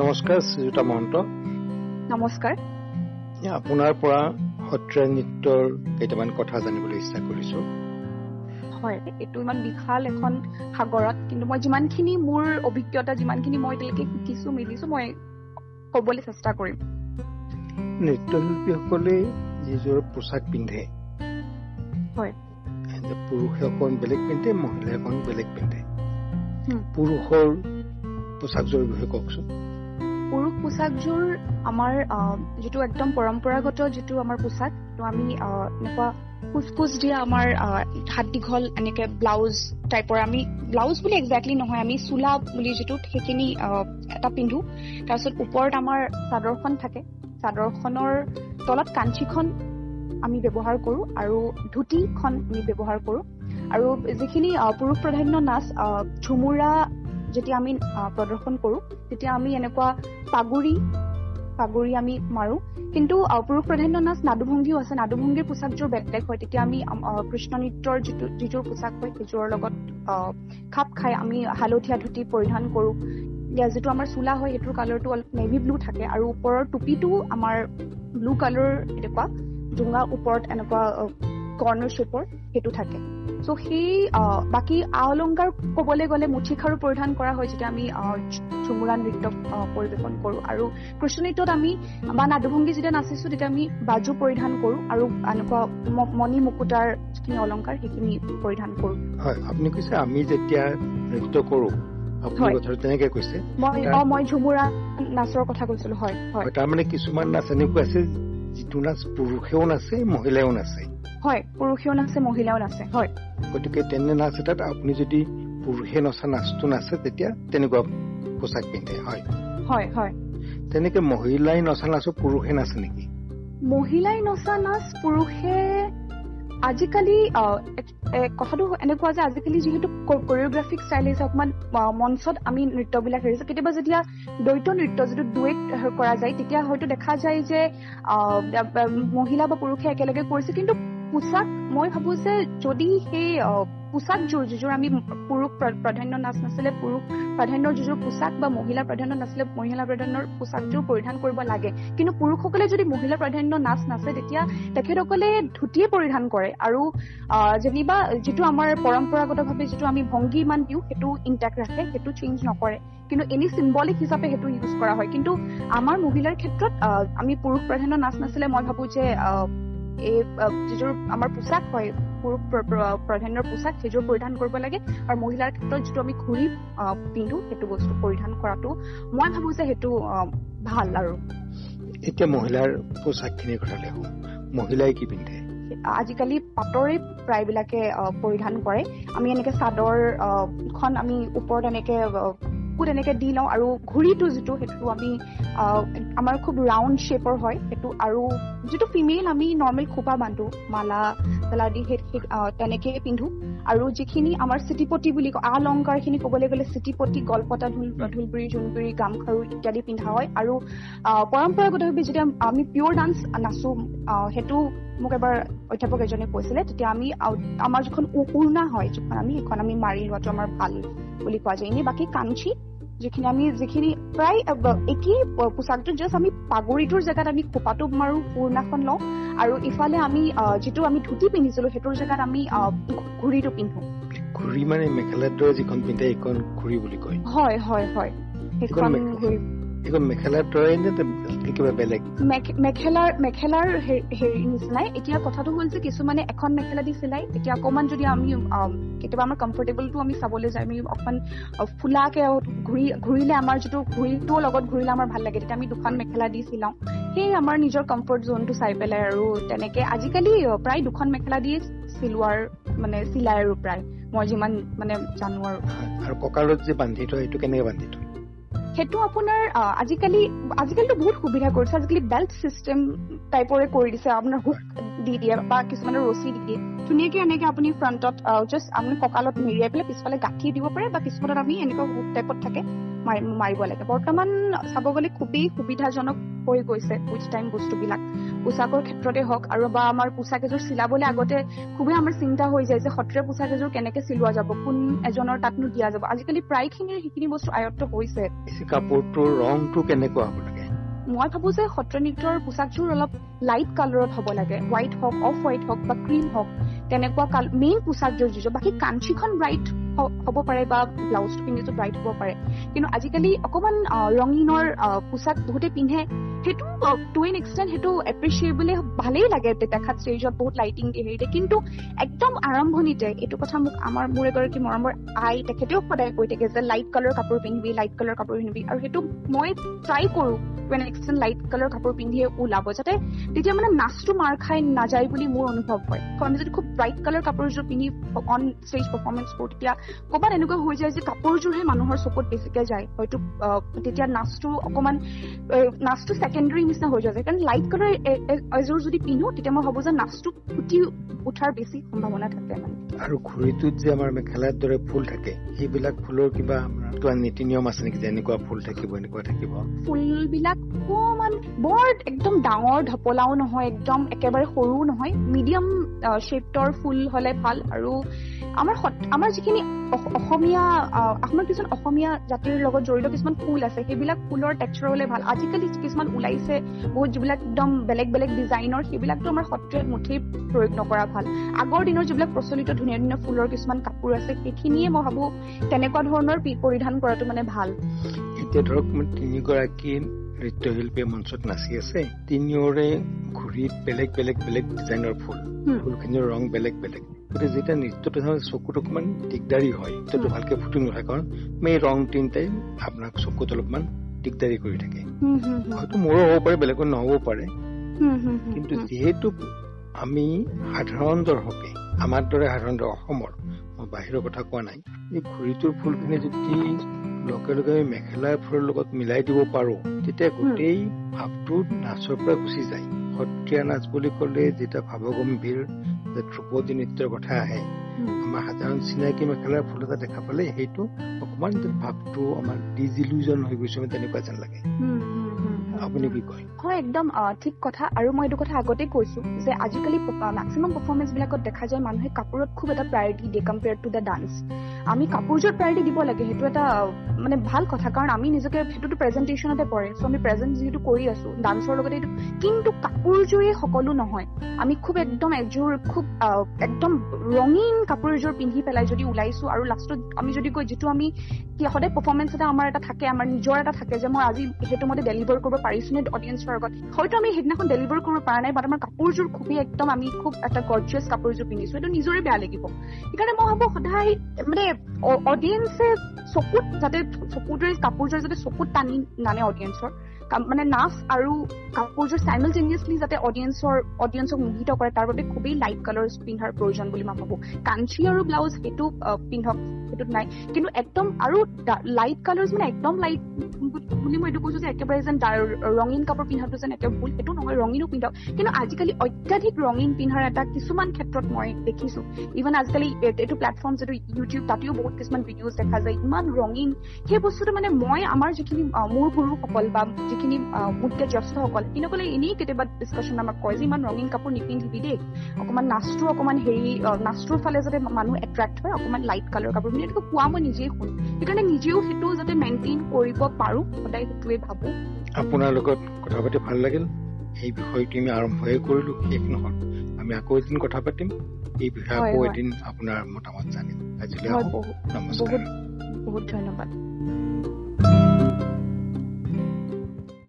নমস্কাৰ শ্ৰীযুতা মহন্ত। নমস্কাৰ। আপোনাৰ পৰা সত্ৰীয়া নৃত্যৰ কেইটামান কথা জানিবলৈ ইচ্ছা কৰিছো। হয় এইটো ইমান বিশাল এখন সাগৰত কিন্তু মই যিমানখিনি মোৰ অভিজ্ঞতা যিমানখিনি মই এতিয়ালৈকে শিকিছো মিলিছো মই কবলৈ চেষ্টা কৰিম। নৃত্যশিল্পীসকলে যিযোৰ পোচাক পিন্ধে হয়। পুৰুষে অকণ বেলেগ পিন্ধে মহিলাই অকণ বেলেগ পিন্ধে। পুৰুষৰ পোচাকযোৰ বিষয়ে কওকচোন। পুৰুষ পোচাকযোৰ আমাৰ যিটো একদম পৰম্পৰাগত যিটো আমাৰ পোচাক সেইটো আমি এনেকুৱা কোচ কোচ দিয়া আমাৰ হাত দীঘল এনেকে ব্লাউজ টাইপৰ আমি ব্লাউজ বুলি একজেক্টলি নহয় আমি চোলা বুলি যিটো সেইখিনি এটা পিন্ধো। তাৰপিছত ওপৰত আমাৰ চাদৰখন থাকে। চাদৰখনৰ তলত কাঞ্চীখন আমি ব্যৱহাৰ কৰো আৰু ধুতিখন আমি ব্যৱহাৰ কৰো। আৰু যিখিনি পুৰুষ প্ৰাধান্য নাচ ঝুমুৰা যেতিয়া আমি প্ৰদৰ্শন কৰো তেতিয়া আমি এনেকুৱা পাগুৰি পাগুৰি আমি মাৰো। কিন্তু পুৰুষ প্ৰাধান্য নাচ নাদুভংগীও আছে। নাদুভংগীৰ পোচাকযোৰ বেলেগ হয় তেতিয়া আমি কৃষ্ণ নৃত্যৰ যিটো যিযোৰ পোচাক হয় সেইযোৰৰ লগত খাপ খাই আমি হালধীয়া ধুতি পৰিধান কৰো। যিটো আমাৰ চোলা হয় সেইটোৰ কালাৰটো অলপ নেভি ব্লু থাকে। আৰু ওপৰৰ টুপিটো আমাৰ ব্লু কালাৰ এনেকুৱা জোঙা ওপৰত এনেকুৱা কৰ্ণৰ শ্বেপৰ সেইটো থাকে। চ' সেই বাকী আ অলংকাৰ ক'বলৈ গ'লে মুঠিখাৰু পৰিধান কৰা হয় যেতিয়া আমি ঝুমুৰা নৃত্য পৰিৱেশন কৰোঁ। আৰু কৃষ্ণ নৃত্যত আমি বা নাদুভংগী যেতিয়া নাচিছো তেতিয়া আমি বাজু পৰিধান কৰোঁ আৰু এনেকুৱা মণি মুকুতাৰ যিখিনি অলংকাৰ সেইখিনি পৰিধান কৰোঁ। হয় আপুনি কৈছে আমি যেতিয়া নৃত্য কৰোঁ মই ঝুমুৰা নাচৰ কথা কৈছিলো হয় হয়। তাৰমানে কিছুমান নাচ এনেকুৱা আছে যিটো নাচ পুৰুষেও নাচে মহিলাও নাচে। হয় পুৰুষেও নাচে মহিলাও নাচে হয়। গতিকে তেনে নাচ এটাত আপুনি যদি পুৰুষে নচা নাচটো নাচে তেতিয়া তেনেকুৱা পোচাক পিন্ধে হয়। হয় হয়। তেনেকে মহিলাই নচা নাচো পুৰুষে নাচে নেকি? মহিলাই নচা নাচ পুৰুষে আজিকালি কথাটো এনেকুৱা যে আজিকালি যিহেতু কৰিঅগ্ৰাফিক ষ্টাইল আহিছে অকণমান মঞ্চত আমি নৃত্যবিলাক হেৰিছে কেতিয়াবা যেতিয়া দ্বৈত নৃত্য যিটো ডুৱেট কৰা যায় তেতিয়া হয়তো দেখা যায় যে মহিলা বা পুৰুষে একেলগে কৰিছে কিন্তু পোচাক মই ভাবো যে যদি সেই পোচাকযোৰ যিযোৰ আমি পুৰুষ প্ৰাধান্য নাচ নাছিলে পুৰুষ প্ৰাধান্যৰ যিযোৰ পোচাক বা মহিলা প্ৰাধান্য নাছিলে মহিলা প্ৰাধান্যৰ পোচাকযোৰ পৰিধান কৰিব লাগে। কিন্তু পুৰুষসকলে যদি মহিলা প্ৰাধান্য নাচ নাচে তেতিয়া তেখেতসকলে ধুতিয়ে পৰিধান কৰে। আৰু যেনিবা যিটো আমাৰ পৰম্পৰাগতভাৱে যিটো আমি ভংগী ইমান দিওঁ সেইটো ইণ্টেক্ট ৰাখে সেইটো চেঞ্জ নকৰে। কিন্তু এনি চিম্বলিক হিচাপে সেইটো ইউজ কৰা হয়। কিন্তু আমাৰ মহিলাৰ ক্ষেত্ৰত আমি পুৰুষ প্ৰাধান্য নাচ নাছিলে মই ভাবো যে এই যিযোৰ আমাৰ পোচাক হয় পুৰুষ প্ৰাধান্যৰ পোচাক সেইযোৰ পৰিধান কৰিব লাগে। আৰু মহিলাৰ ক্ষেত্ৰত যিটো আমি ঘূৰি পিন্ধো সেইটো বস্তু পৰিধান কৰাটো মই ভাবো যে সেইটো ভাল আৰু। এতিয়া মহিলাৰ পোচাকখিনিৰ কথালৈ আহো মহিলাই কি পিন্ধে? আজিকালি পাটৰে প্ৰায়বিলাকে পৰিধান কৰে। আমি এনেকে চাদৰ খন আমি ওপৰত এনেকে বুকুত এনেকে দি লওঁ আৰু ঘূৰিটো যিটো সেইটো আমি আমাৰ খুব ৰাউণ্ড শ্বেপৰ হয় সেইটো আৰু যিটো ফিমেল আমি নৰ্মেল খোপা বান্ধো মালা চালা দি সেই তেনেকে পিন্ধো। আৰু যিখিনি আমাৰ চিটিপতি বুলি কয় আলংকাৰখিনি ক'বলৈ গ'লে চিটিপতি গলপতা ঢোল ঢোলপুৰি জোনপুৰি গামখাৰু ইত্যাদি পিন্ধা হয়। আৰু পৰম্পৰাগতভাৱে যেতিয়া আমি পিয়ৰ ডান্স নাচো সেইটো মোক এবাৰ অধ্যাপক এজনে কৈছিলে তেতিয়া আমি আমাৰ যিখন উৰ্ণা হয় যিখন আমি সেইখন আমি মাৰি লোৱাটো আমাৰ ভাল বুলি কোৱা যায়। এনেই বাকী কাঞ্চি যিখিনি আমি যিখিনি প্ৰায় একেই পোচাকটো জাষ্ট আমি পাগুৰিটোৰ জেগাত আমি খোপাটো মাৰো পুৰণাখন লওঁ। আৰু ইফালে আমি যিটো আমি ধুতি পিন্ধিছিলো সেইটোৰ জেগাত আমি ঘূৰিটো পিন্ধো। ঘূৰি মানে মেখেলাৰ দৰে যিখন পিন্ধে সেইখন ঘূৰি বুলি কয়। হয় হয় হয়। সেইখন ঘূৰি এইখন মেখেলাৰ দৰে নে কিবা বেলেগ। মেখেলাৰ মেখেলাৰ হেৰি নিচিনাই। এতিয়া কথাটো হ'ল যে কিছুমানে এখন মেখেলা দি চিলাই এতিয়া অকণমান যদি আমি কেতিয়াবা আমাৰ কমফৰ্টেবলটো আমি চাবলৈ যাই আমি অকণমান ফুলাকে ঘূৰি ঘূৰিলে আমাৰ যিটো ঘূৰিটোও লগত ঘূৰিলে আমাৰ ভাল লাগে। তেতিয়া আমি দুখন মেখেলা দি চিলাওঁ। সেই আমাৰ নিজৰ কমফৰ্ট জোনটো চাই পেলাই আৰু তেনেকে আজিকালি প্ৰায় দুখন মেখেলা দিয়ে চিলোৱাৰ মানে চিলাই আৰু প্ৰায়। মই যিমান মানে জানো আৰু। আৰু কঁকালত যে বান্ধি থয় সেইটো কেনেকে বান্ধি থয়? সেইটো আপোনাৰ আজিকালি আজিকালিতো বহুত সুবিধা কৰিছে। আজিকালি বেল্ট চিষ্টেম টাইপৰে কৰি দিছে আপোনাৰ হুক দি দিয়ে বা কিছুমানে ৰছী দি দিয়ে। ধুনীয়াকে এনেকে আপুনি ফ্ৰণ্টত জাষ্ট আপুনি কঁকালত মেৰিয়াই পেলাই পিছফালে গাঁঠি দিব পাৰে বা কিছুমানত আমি এনেকুৱা হুক টাইপত থাকে মাৰিব লাগে। বৰ্তমান চাব গ'লে খুবেই সুবিধাজনক হৈ গৈছে উইচ টাইম বস্তুবিলাক। পোচাকৰ ক্ষেত্ৰতে হওক আৰু বা আমাৰ পোচাক এযোৰ চিলাবলৈ আগতে খুবেই আমাৰ চিন্তা হৈ যায় যে সত্ৰীয়া পোচাক এযোৰ কেনেকে চিলোৱা যাব কোন এজনৰ তাতনো দিয়া যাব। আজিকালি প্ৰায়খিনিৰ সেইখিনি বস্তু আয়ত্ত হৈছে কাপোৰটোৰ ৰংটো কেনেকুৱা হ'ব লাগে? মই ভাবো যে সত্ৰীয়া নৃত্যৰ পোচাকযোৰ অলপ লাইট কালাৰত হ'ব লাগে। হোৱাইট হওক অফ হোৱাইট হওক বা ক্ৰীম হওক তেনেকুৱা মেইন পোচাকযোৰ যিযোৰ বাকী কাঞ্চীখন ব্ৰাইট হ'ব পাৰে বা ব্লাউজটো পিন্ধিটো ব্ৰাইট হ'ব পাৰে। কিন্তু আজিকালি অকমান ৰঙীনৰ পোচাক বহুতে পিন্ধে। সেইটো টু এন এক্সটেণ্ট সেইটো এপ্ৰিচিয়েবলে ভালেই লাগে দেখাত ষ্টেজত বহুত লাইটিং হেৰি দিয়ে। কিন্তু একদম আৰম্ভণিতে এইটো কথা মোক আমাৰ মোৰ এগৰাকী মৰমৰ আই তেখেতেও সদায় কৈ থাকে যে লাইট কালাৰ কাপোৰ পিন্ধিবি লাইট কালাৰ কাপোৰ পিন্ধিবি। আৰু সেইটো মই ট্ৰাই কৰো। To an extent light colour কাপোৰ পিন্ধিয়ে ওলাব যাতে তেতিয়া মানে নাচটো মাৰ খাই নাযায় বুলি মোৰ অনুভৱ হয়। আমি যদি খুব ব্ৰাইট কালাৰ কাপোৰযোৰ পিন্ধি অন ষ্টেজ পাৰফৰ্মেঞ্চ কৰো তেতিয়া ক'ৰবাত এনেকুৱা হৈ যায় যে কাপোৰযোৰহে মানুহৰ চকুত বেছিকে যায়। হয়তো তেতিয়া নাচটো অকমান নাচটো ছেকেণ্ডেৰী নিচিনা হৈ যায়। কাৰণ লাইট কালাৰ এযোৰ যদি পিন্ধো তেতিয়া মই ভাবো যে নাচটো ফুটি উঠাৰ বেছি সম্ভাৱনা থাকে মানে। আৰু ঘড়ীটোত যে আমাৰ মেখেলাৰ দৰে ফুল থাকে সেইবিলাক ফুলৰ কিবা কিবা নীতি নিয়ম আছে নেকি যে এনেকুৱা ফুল থাকিব এনেকুৱা থাকিব? ফুলবিলাক অকমান বৰ একদম ডাঙৰ ঢপলাও নহয় একদম একেবাৰে সৰুও নহয় মিডিয়াম শ্বেপৰ ফুল হলে ভাল। আৰু আমাৰ আমাৰ যিখিনি অসমীয়া আমাৰ কিছুমান অসমীয়া জাতিৰ লগত জড়িত কিছুমান ফুল আছে সেইবিলাক ফুলৰ টেক্সাৰ হলে ভাল। আজিকালি কিছুমান ওলাইছে বহুত যিবিলাক একদম বেলেগ বেলেগ ডিজাইনৰ সেইবিলাকতো আমাৰ সত্ৰীয়াত মুঠেই প্ৰয়োগ নকৰা ভাল। আগৰ দিনৰ যিবিলাক প্ৰচলিত ধুনীয়া ধুনীয়া ফুলৰ কিছুমান কাপোৰ আছে সেইখিনিয়ে মই ভাবো তেনেকুৱা ধৰণৰ পৰিধান কৰাটো মানে ভাল। এতিয়া ধৰক তিনিগৰাকী নৃত্যশিল্পীয়ে মঞ্চত নাচি আছে তিনিওৰে ঘূৰিত বেলেগ বেলেগ বেলেগ ডিজাইনৰ ফুল ফুলখিনিৰ ৰং বেলেগ বেলেগ গতিকে যেতিয়া নৃত্যটো চকুত অকমান দিগদাৰী হয় নৃত্যটো ভালকে ফুটি নুঠে কাৰণ এই ৰং তিনিটাই আপোনাক চকুত অলপমান দিগদাৰী কৰি থাকে হয়তো মোৰো হ'ব পাৰে বেলেগত নহ'ব পাৰে কিন্তু যিহেতু আমি সাধাৰণ দৰ্শকে আমাৰ দৰে সাধাৰণ অসমৰ মই বাহিৰৰ কথা কোৱা নাই এই ঘড়ীটোৰ ফুলখিনি যদি লগে লগে আমি মেখেলাৰ ফুলৰ লগত মিলাই দিব পাৰো তেতিয়া গোটেই ভাৱটো নাচৰ পৰা গুচি যায়। সত্ৰীয়া নাচ বুলি কলে যেতিয়া ভাৱগম্ভীৰ যে ধ্ৰুপদী নৃত্যৰ কথা আহে আমাৰ সাধাৰণ চিনাকি মেখেলাৰ ফুল এটা দেখা পালে সেইটো অকমান ভাৱটো আমাৰ ডিজিলিউজন হৈ গৈছে তেনেকুৱা যেন লাগে। আপুনি কি কয়? হয় একদম ঠিক কথা। আৰু মই এইটো কথা আগতে কৈছো যে আজিকালি মেক্সিমাম পাৰফৰ্মেঞ্চ বিলাকত দেখা যায় মানুহে কাপোৰত খুব এটা প্ৰায়ৰিটি দিয়ে কম্পেয়াৰ টু দ্য ডান্স আমি কাপোৰযোৰত প্ৰায়ৰিটি দিব লাগে সেইটো এটা মানে ভাল কথা কাৰণ আমি নিজকে সেইটোতো প্ৰেজেণ্টেশ্যনতে পৰে চ' আমি প্ৰেজেণ্ট যিহেতু কৰি আছো ডান্সৰ লগতে এইটো কিন্তু কাপোৰযোৰেই সকলো নহয়। আমি খুব একদম এযোৰ খুব একদম ৰঙীন কাপোৰ এযোৰ পিন্ধি পেলাই যদি ওলাইছো আৰু লাষ্টত আমি যদি কৈ যিটো আমি সদায় পাৰফৰ্মেঞ্চ এটা আমাৰ এটা থাকে আমাৰ নিজৰ এটা থাকে যে মই আজি সেইটো মতে ডেলিভাৰ কৰিব পাৰিছো নে অডিয়েঞ্চৰ আগত হয়তো আমি সেইদিনাখন ডেলিভাৰ কৰিব পৰা নাই বাট আমাৰ কাপোৰযোৰ খুবেই একদম আমি খুব এটা গৰ্জিয়াছ কাপোৰযোৰ পিন্ধিছো সেইটো নিজৰে বেয়া লাগিব। সেইকাৰণে মই ভাবো সদায় মানে অডিয়েঞ্চে চকুত যাতে চকুটোৰে কাপোৰযোৰ যাতে চকুত টানি নানে অডিয়েঞ্চৰ মানে নাচ আৰু কাপোৰযোৰ চাইমেলটেনিয়াছলি যাতে অডিয়েঞ্চৰ অডিয়েঞ্চক মোহিত কৰে তাৰ বাবে খুবেই লাইট কালাৰ পিন্ধাৰ প্ৰয়োজন বুলি মই ভাবো। কাঞ্চি আৰু ব্লাউজ সেইটো পিন্ধক সেইটোত নাই। কিন্তু একদম আৰু লাইট কালাৰ মানে একদম লাইট বুলি মই এইটো কৈছো যে একেবাৰে যেন ৰঙীন কাপোৰ পিন্ধাটো যেন একেবাৰে ভুল সেইটো নহয় ৰঙীনো পিন্ধক। কিন্তু আজিকালি অত্যাধিক ৰঙীন পিন্ধাৰ এটা কিছুমান ক্ষেত্ৰত মই দেখিছো। ইভেন আজিকালি এইটো প্লেটফৰ্ম যিটো ইউটিউব তাতেও বহুত কিছুমান ভিডিঅ'জ দেখা যায়। ইমান ৰঙীন। সেই বস্তুটো মানে মই আমাৰ যিখিনি মোৰ গুৰুসকল বা যিখিনি মোতকে জ্যেষ্ঠসকল তিনিসকলে এনেই কেতিয়াবা ডিছকাশ্যন আমাক কয় যে ইমান ৰঙীন কাপোৰ নিপিন্ধিবি দেই অকমান নাচটো অকমান হেৰি নাচটোৰ ফালে যাতে মানুহ এট্ৰেক্ট হয় অকমান লাইট কালাৰ কাপোৰ পিন্ধি। এইটো কোৱা মই নিজেই শুনো। সেইকাৰণে নিজেও সেইটো যাতে মেইনটেইন কৰিব পাৰো সদায় সেইটোৱে ভাবো। আপোনাৰ লগত কথা পাতি ভাল লাগিল। এই বিষয়টো আমি আৰম্ভহে কৰিলো শেষ নহল আমি আকৌ এদিন কথা পাতিম। এই বিষয়ে আকৌ এদিন আপোনাৰ মতামত জানিম। আজিলৈ বহুত বহুত ধন্যবাদ।